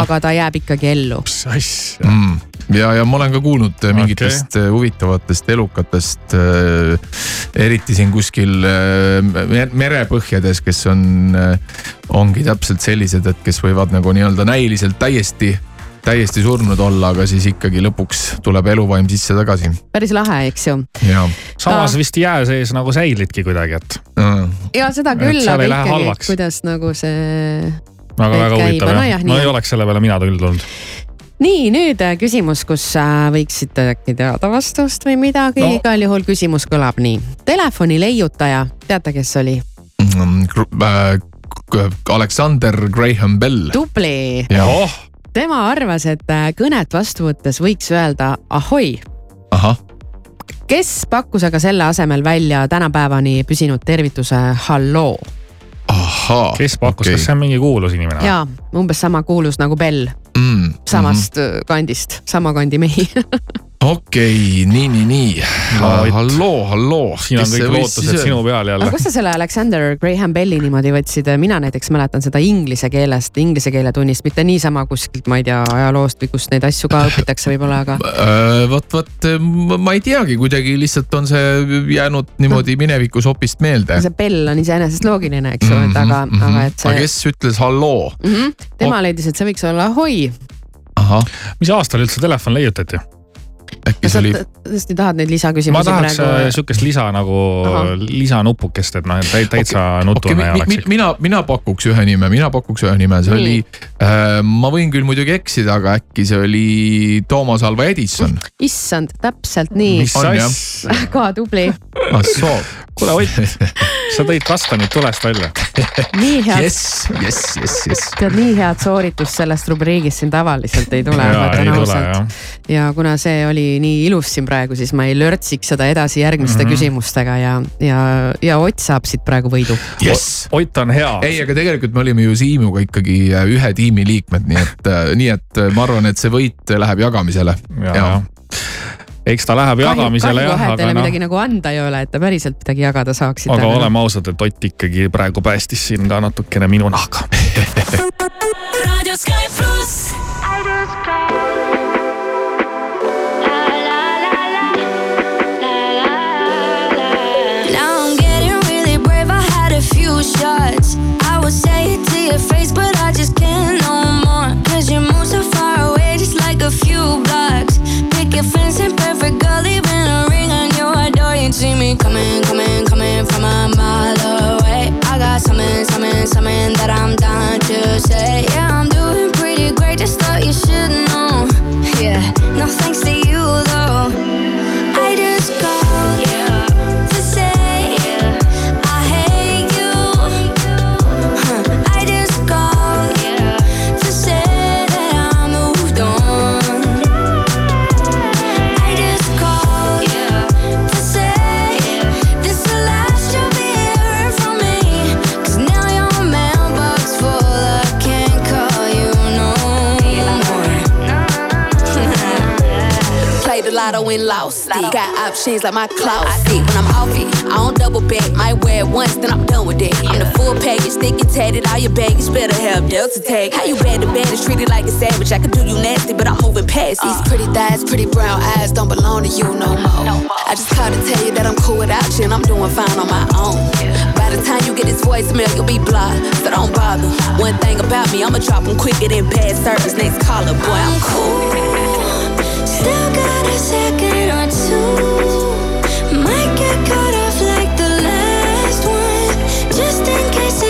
aga ta jääb ikkagi ellu. mis asja? mm.. ja, ja ma olen ka kuulnud okay. mingitest okay. huvitavatest elukatest äh,, eriti siin kuskil äh, mer- merepõhjades, kes on äh,, ongi täpselt sellised, et kes võivad nagu nii-öelda näiliselt täiesti, täiesti surnud olla, aga siis ikkagi lõpuks tuleb eluvaim sisse tagasi päris lahe, eks ju. ja. samas vist jää sees nagu säilidki kuidagi, et ja seda küll, aga ikkagi, halvaks. kuidas nagu see väga-väga käib. huvitav no jah no ei oleks selle peale mina küll tulnud. Nii nüüd äh, küsimus, kus äh, võiksite äkki teada vastust või midagi no., igal juhul küsimus kõlab nii. Telefoni leiutaja, teate, kes oli? Mm, äh, Alexander Graham Bell. tubli. jah, tema arvas, et äh, kõnet vastu võttes võiks öelda ahoi. ahah, kes pakkus aga selle asemel välja tänapäevani püsinud tervituse halloo ahaa. kes pakkus okay., kas see on mingi kuulus inimene? ja umbes sama kuulus nagu Bell mm, samast mm -hmm. kandist, sama kandi mehi. *laughs* okei, nii, nii, nii. halloo, halloo. siin on kõik lootused sinu peal aga jälle. kust sa selle Alexander Graham Belli niimoodi võtsid, mina näiteks mäletan seda inglise keelest, inglise keele tunnist, mitte niisama kuskilt, ma ei tea, ajaloost või kust neid asju ka õpitakse võib-olla, aga *laughs* Äh, vot, vot ma ma ei teagi, kuidagi lihtsalt on see jäänud niimoodi minevikus hopist meelde. see Bell on iseenesest loogiline, eks ju, et aga mm, -hmm. aga et aga see kes ütles halloo? mm, -hmm, tema leidis, et see võiks olla ahoi. mis aastal üldse telefon leiutati? Äkki kas see oli, tõesti tahad neid ma lisaküsimusi tahaks äh, praegu? sihukest lisa nagu Ahah. lisanupukest, et noh, et täitsa nutune okei, oleks mi,. mina, mina pakuks ühe nime, mina pakuks ühe nime, see oli äh,, ma võin küll muidugi eksida, aga äkki see oli Toomas Alva Edison. issand, täpselt nii mis. On, jah? väga tubli, ah soo, kuule Ott, sa tõid kastanid tulest välja. nii head jess, jess, jess, jess. tead, nii head sooritust sellest rubriigist siin tavaliselt ei tule, Jaa, ma ütlen ei tule, ausalt jah.. Ja kuna see oli nii ilus siin praegu, siis ma ei lörtsiks seda edasi järgmiste mm. -hmm. küsimustega ja, ja, ja Ott saab siit praegu võidu. jess. Ott on hea. ei, aga tegelikult me olime ju Siimuga ikkagi äh, ühe tiimi liikmed, nii et, nii et äh, ma arvan, et see võit läheb jagamisele. ja, eks ta läheb jagamisele jah, kahju, aga teile noh midagi, nagu anda ei ole, et te päriselt midagi jagada saaksite. aga oleme ausad, et Ott ikkagi praegu päästis siin ka natukene minu nahka. *laughs* Radio Sky pluss. can see me coming, coming, coming from a mile away. I got something, something, something that I'm dying to say. Yeah, I'm doing pretty great, just thought you should know. Yeah, no thanks to you. Lotto and lost it. Got options like my closet. When I'm off it, I don't double back. Might wear it once, then I'm done with it. I'm the full package, thick and tatted. All your baggage better have Delta tag. How you bad to bad is treated like a savage. I could do you nasty, but I'm moving past these uh. pretty thighs, pretty brown eyes. Don't belong to you no more. I just called to tell you that I'm cool without you and I'm doing fine on my own. By the time you get this voicemail, you'll be blocked, so don't bother. One thing about me, I'ma drop them quicker than bad service. Next caller, boy, I'm cool. Just in case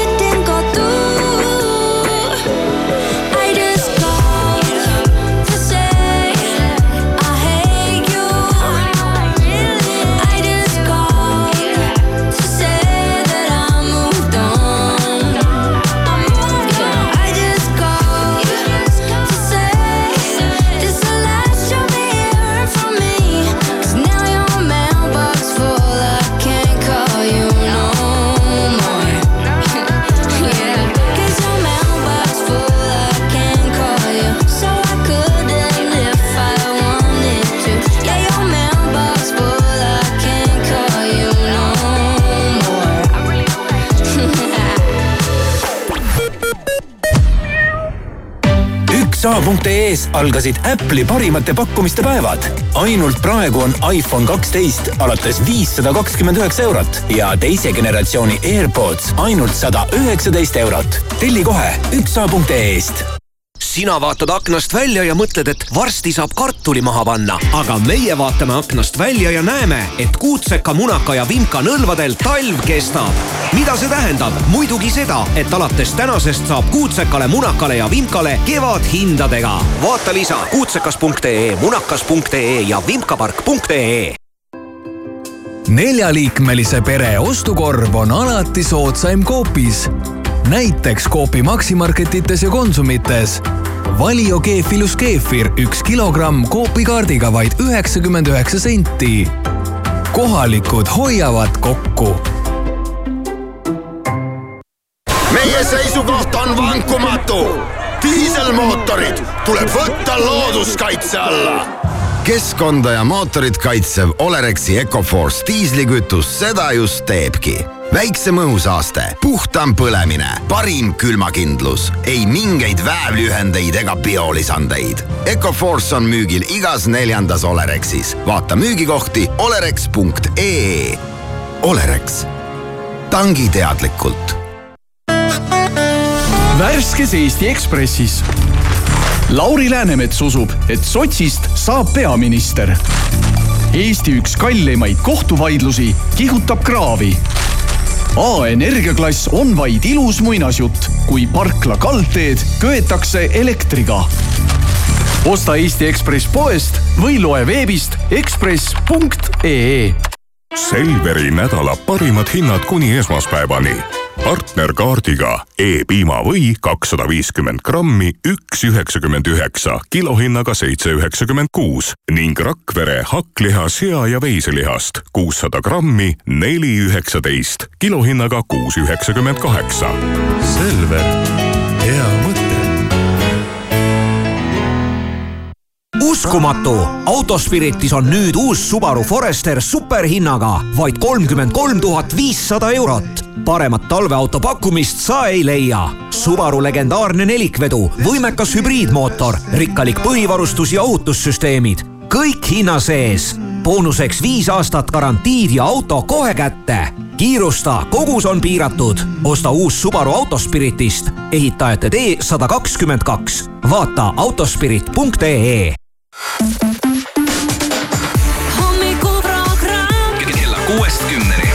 üksa.ee-s algasid Apple'i parimate pakkumiste päevad. ainult praegu on iPhone kaksteist alates viissada kakskümmend üheksa eurot ja teise generatsiooni AirPods ainult sada üheksateist eurot. telli kohe üksa.ee-st sina vaatad aknast välja ja mõtled, et varsti saab kartuli maha panna, aga meie vaatame aknast välja ja näeme, et kuutseka, munaka ja vimka nõlvadel talv kestab. mida see tähendab? muidugi seda, et alates tänasest saab kuutsekale, munakale ja vimkale kevadhindadega. vaata lisa kuutsekas.ee, munakas.ee ja vimkapark.ee neljaliikmelise pere ostukorv on alati soodsaim Coopis. Näiteks Coopi Maximarketites ja Konsumites. Valio keefilus keefir üks kilogramm Coopi kaardiga vaid üheksakümmend üheksa senti. kohalikud hoiavad kokku meie seisukoht on vankumatu. diiselmootorid tuleb võtta looduskaitse alla. Keskkonda ja mootorit kaitsev Olerexi Ecoforce diislikütus seda just teebki väiksem õhusaaste, puhtam põlemine, parim külmakindlus, ei mingeid väävliühendeid ega biolisandeid. Ecoforce on müügil igas neljandas Olerexis. vaata müügikohti olerex.ee. Olerex, tangi teadlikult värskes Eesti Ekspressis. Lauri Läänemets usub, et sotsist saab peaminister. Eesti üks kallimaid kohtuvaidlusi kihutab kraavi. A energiaklass on vaid ilus muinasjutt, kui parkla kaldteed köetakse elektriga. osta Eesti Ekspress poest või loe veebist ekspress.ee Selveri nädala parimad hinnad kuni esmaspäevani. Partnerkaardiga E-piimavõi kakssada viiskümmend grammi, üks üheksakümmend üheksa, kilohinnaga seitse üheksakümmend kuus ning Rakvere hakkliha, sea ja veiselihast kuussada grammi, neli üheksateist, kilohinnaga kuus üheksakümmend kaheksa. Selver, uskumatu, Autospiritis on nüüd uus Subaru Forester superhinnaga vaid kolmkümmend kolm tuhat viissada eurot. paremat talveauto pakkumist sa ei leia. Subaru legendaarne nelikvedu, võimekas hübriidmootor, rikkalik põhivarustus ja ohutussüsteemid, kõik hinna sees. boonuseks viis aastat garantiid ja auto kohe kätte. kiirusta, kogus on piiratud. osta uus Subaru Autospiritist, ehitajate tee sada kakskümmend kaks. vaata autospirit.ee kuuest kümneni.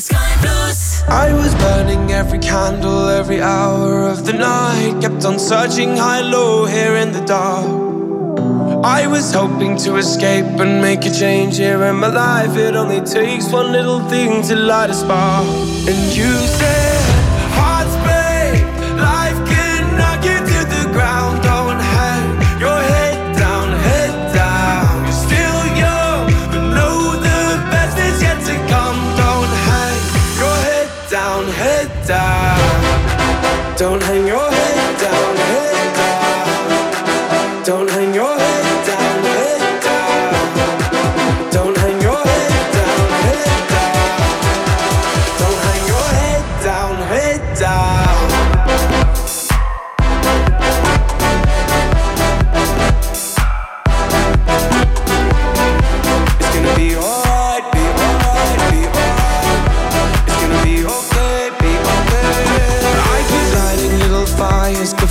Sky pluss. I was burning every candle every hour of the night. Kept on searching high, low, here in the dark. I was hoping to escape and make a change here in my life. It only takes one little thing to light a spark. And you said, Don't hang your head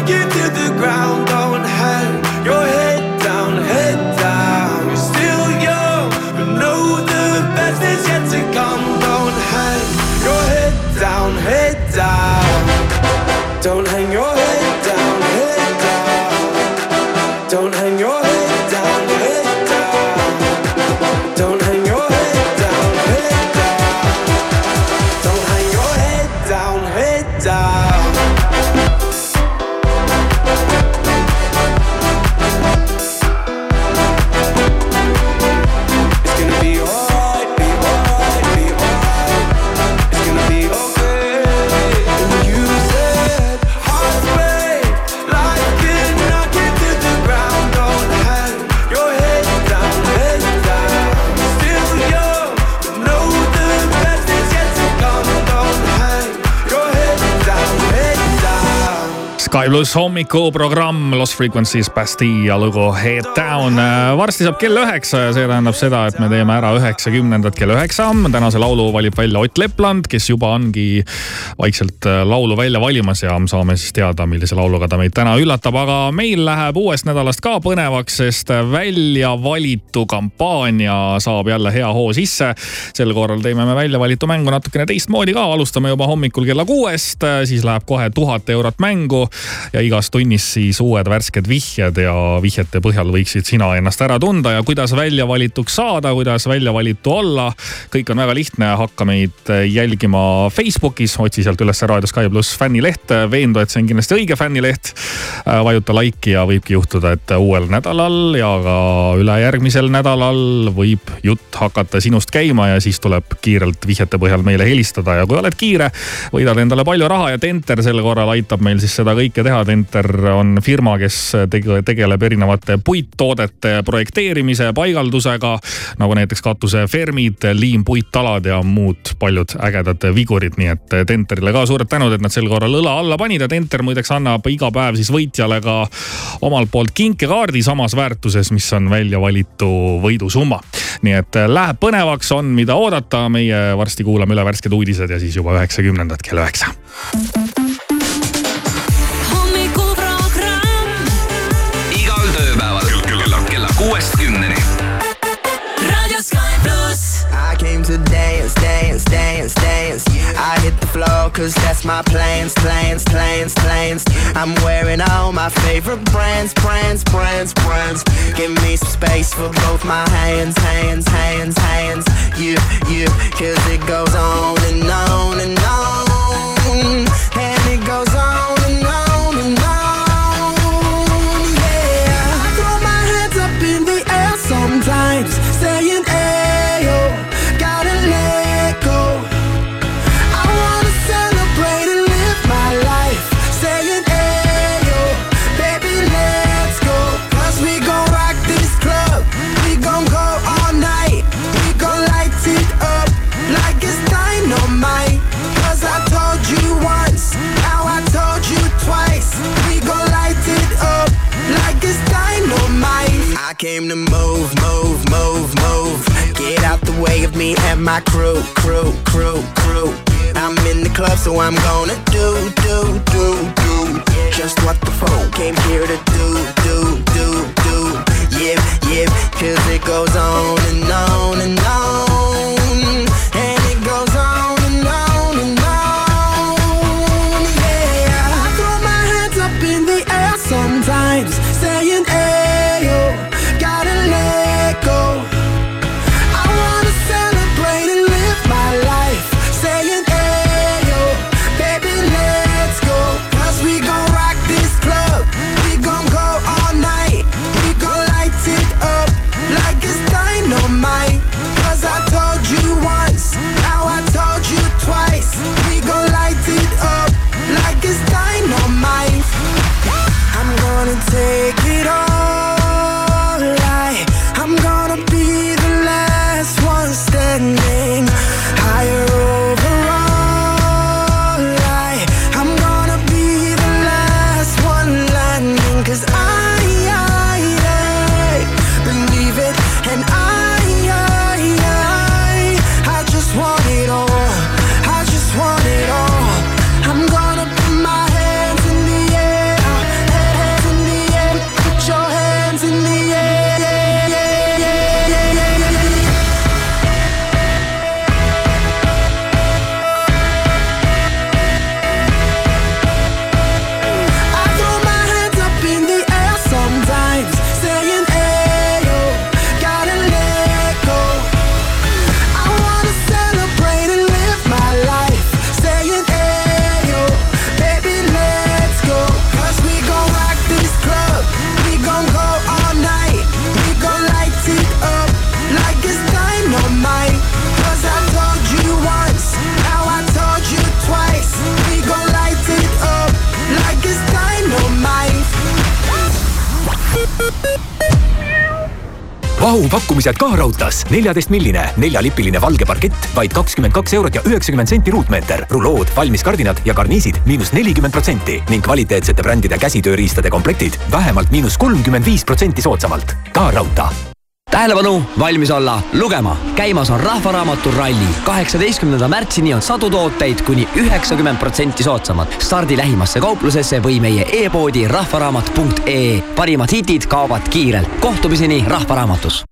knock to the ground. Pluss hommikuprogramm Lost Frequencies Bastille lugu Head Down. varsti saab kell üheksa ja see tähendab seda, et me teeme ära üheksakümnendad kell üheksa. tänase laulu valib välja Ott Lepland, kes juba ongi vaikselt äh, laulu välja valimas ja saame siis teada, millise lauluga ta meid täna üllatab. aga meil läheb uuest nädalast ka põnevaks, sest välja valitu kampaania saab jälle hea hoo sisse. sel korral teeme me välja valitu mängu natukene teistmoodi ka, alustame juba hommikul kella kuuest, siis läheb kohe tuhat eurot mängu ja igas tunnis siis uued värsked vihjed ja vihjete põhjal võiksid sina ennast ära tunda ja kuidas välja valituks saada, kuidas välja valitu olla. kõik on väga lihtne, hakka meid jälgima Facebookis, otsi sealt üles Raadio Sky pluss fännileht, veendu, et see on kindlasti õige fännileht. vajuta like'i ja võibki juhtuda, et uuel nädalal ja ka ülejärgmisel nädalal võib jutt hakata sinust käima ja siis tuleb kiirelt vihjete põhjal meile helistada ja kui oled kiire, võidad endale palju raha ja Tenter sel korral aitab meil siis seda kõike teha. Tenter on firma, kes tege- tegeleb erinevate puittoodete projekteerimise, paigaldusega nagu näiteks katusefermid, liimpuittalad ja muud paljud ägedad vigurid. nii et Tenterile ka suured tänud, et nad sel korral õla alla panid ja Tenter muideks annab iga päev siis võitjale ka omalt poolt kinkekaardi samas väärtuses, mis on välja valitu võidusumma. nii et läheb põnevaks, on mida oodata, meie varsti kuulame üle värsked uudised ja siis juba üheksakümnendad kell üheksa. Kella, kella kuuest kümneni. Radio Sky pluss. I came to dance, dance, dance, dance. I hit the floor cause that's my plans, plans, plans, plans. I'm wearing all my favorite brands, brands, brands, brands. Give me some space for both my hands, hands, hands, hands. You, you, cause it goes on and on and on. And it goes on and on and on. Came to move, move, move, move. Get out the way of me and my crew, crew, crew, crew. I'm in the club, so I'm gonna do, do, do, do. Just what the phone came here to do, vahupakkumised ka raudtees. neljateist milline neljalipiline valge parkett, vaid kakskümmend kaks eurot ja üheksakümmend senti ruutmeeter. rulood, valmis kardinad ja karniisid miinus nelikümmend protsenti ning kvaliteetsete brändide käsitööriistade komplektid vähemalt miinus kolmkümmend viis protsenti soodsamalt. ka raudtee tähelepanu, valmis olla, lugema. käimas on Rahvaraamatu ralli. kaheksateistkümnenda märtsini on sadu tooteid kuni üheksakümmend protsenti soodsamad. stardi lähimasse kauplusesse või meie e-poodi rahvaraamat.ee. parimad hitid kaovad kiirelt. kohtumiseni Rahvaraamatus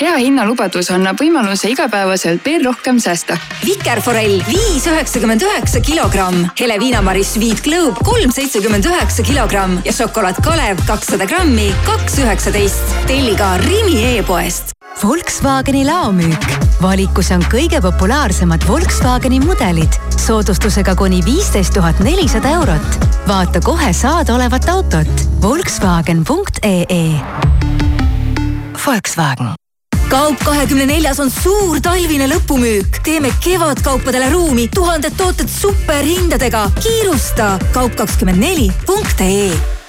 hea hinnalubadus annab võimaluse igapäevaselt veel rohkem säästa. Vikerforell viis üheksakümmend üheksa kilogramm, hele viinamari Sweet Globe kolm seitsekümmend üheksa kilogramm ja šokolaad Kalev kakssada grammi, kaks üheksateist. telli ka Rimi e-poest. Volkswageni laomüük. valikus on kõige populaarsemad Volkswageni mudelid soodustusega kuni viisteist tuhat nelisada eurot. vaata kohe saadaolevat autot. Volkswagen.ee Volkswagen kaup kahekümne neljas on suur talvine lõpumüük. teeme kevadkaupadele ruumi, tuhanded tooted superhindadega. kiirusta kaup kakskümmend neli punkt ee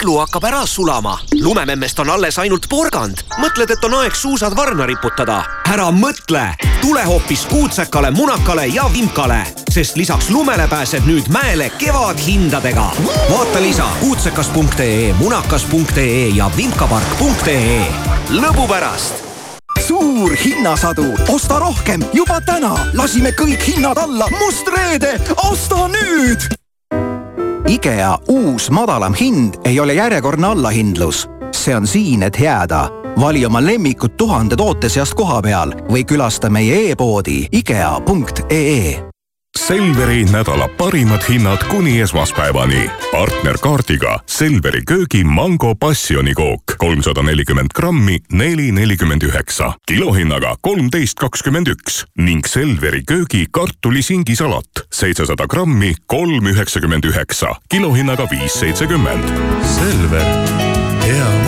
iglu hakkab ära sulama, lumememmest on alles ainult porgand. mõtled, et on aeg suusad varna riputada? ära mõtle, tule hoopis kuutsekale, munakale ja vimkale, sest lisaks lumele pääsed nüüd mäele kevadhindadega. vaata lisa kuutsekas.ee, munakas.ee ja vimkapark.ee. lõbu pärast! Suur hinnasadu, osta rohkem! Juba täna, lasime kõik hinnad alla, must reede, osta nüüd IKEA uus madalam hind ei ole järjekordne allahindlus. see on siin, et jääda. vali oma lemmikud tuhande toote seast koha peal või külasta meie e-poodi ikea.ee Selveri nädala parimad hinnad kuni esmaspäevani. partnerkaardiga Selveri köögi mango passionikook kolmsada nelikümmend grammi, neli nelikümmend üheksa, kilohinnaga kolmteist kakskümmend üks. Ning Selveri köögi kartulisingisalat. seitsesada grammi, kolm üheksakümmend üheksa, kilohinnaga viis seitsekümmend. Selver, hea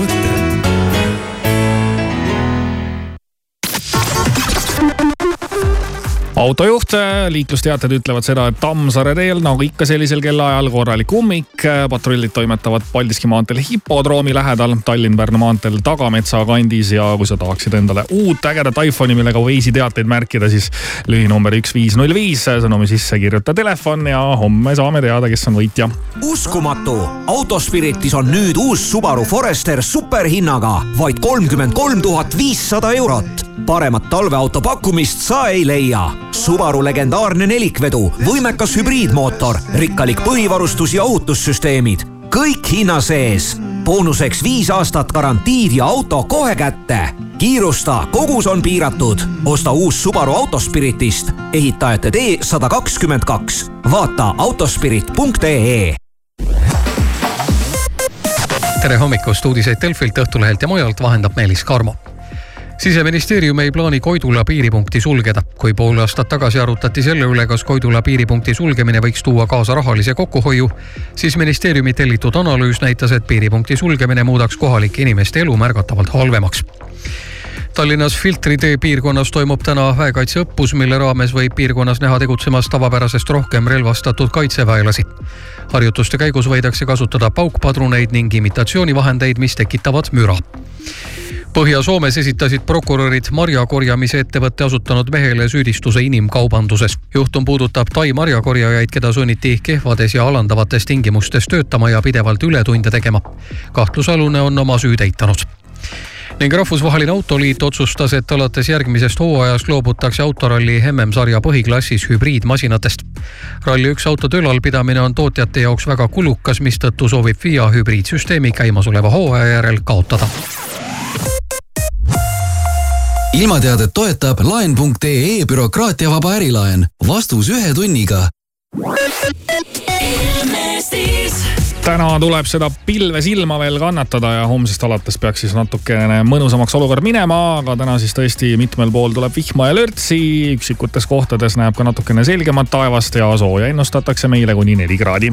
autojuht, liiklusteated ütlevad seda, et Tammsaare teel nagu ikka sellisel kellaajal korralik ummik. patrullid toimetavad Paldiski maanteel hipodroomi lähedal, Tallinn-Pärnu maanteel Tagametsa kandis ja kui sa tahaksid endale uut ägedat iPhone'i, millega Waze'i teateid märkida, siis lühinumber üks viis null viis, sõnumi sisse kirjuta telefon ja homme saame teada, kes on võitja. uskumatu, Autospiritis on nüüd uus Subaru Forester superhinnaga vaid kolmkümmend kolm tuhat viissada eurot. paremat talveauto pakkumist sa ei leia Subaru legendaarne nelikvedu, võimekas hübriidmootor, rikkalik põhivarustus ja ohutussüsteemid, kõik hinna sees. boonuseks viis aastat garantiid ja auto kohe kätte. kiirusta, kogus on piiratud. osta uus Subaru Autospiritist, ehitajate tee sada kakskümmend kaks. vaata autospirit.ee tere hommikust, uudiseid Delfilt, Õhtulehelt ja mujalt vahendab Meelis Karmo siseministeerium ei plaani Koidula piiripunkti sulgeda. kui pool aastat tagasi arutati selle üle, kas Koidula piiripunkti sulgemine võiks tuua kaasa rahalise kokkuhoiu, siis ministeeriumi tellitud analüüs näitas, et piiripunkti sulgemine muudaks kohalike inimeste elu märgatavalt halvemaks Tallinnas Filtri tee piirkonnas toimub täna väekaitseõppus, mille raames võib piirkonnas näha tegutsemas tavapärasest rohkem relvastatud kaitseväelasi. harjutuste käigus võidakse kasutada paukpadruneid ning imitatsioonivahendeid, mis tekitavad müra Põhja-Soomes esitasid prokurörid marjakorjamise ettevõtte asutanud mehele süüdistuse inimkaubanduses. juhtum puudutab Tai marjakorjajaid, keda sunniti kehvades ja alandavates tingimustes töötama ja pidevalt ületunde tegema. kahtlusalune on oma süüd eitanud ning Rahvusvaheline Autoliit otsustas, et alates järgmisest hooajast loobutakse autoralli MM-sarja põhiklassis hübriidmasinatest. ralli üks autode ülalpidamine on tootjate jaoks väga kulukas, mistõttu soovib FIA hübriidsüsteemi käimasoleva hooaja järel kaotada ilmateadet toetab laen.ee bürokraatiavaba ärilaen. vastus ühe tunniga. täna tuleb seda pilve silma veel kannatada ja homsest alates peaks siis natukene mõnusamaks olukord minema, aga täna siis tõesti mitmel pool tuleb vihma ja lörtsi. üksikutes kohtades näeb ka natukene selgemat taevast ja sooja ennustatakse meile kuni neli kraadi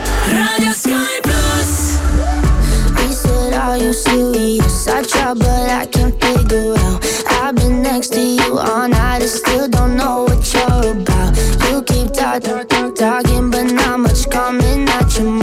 Radio Sky Plus. He said, Are you serious? I tried, but I can't figure out. I've been next to you all night, still don't know what you're about. You keep talking, talking, but not much coming out your mouth.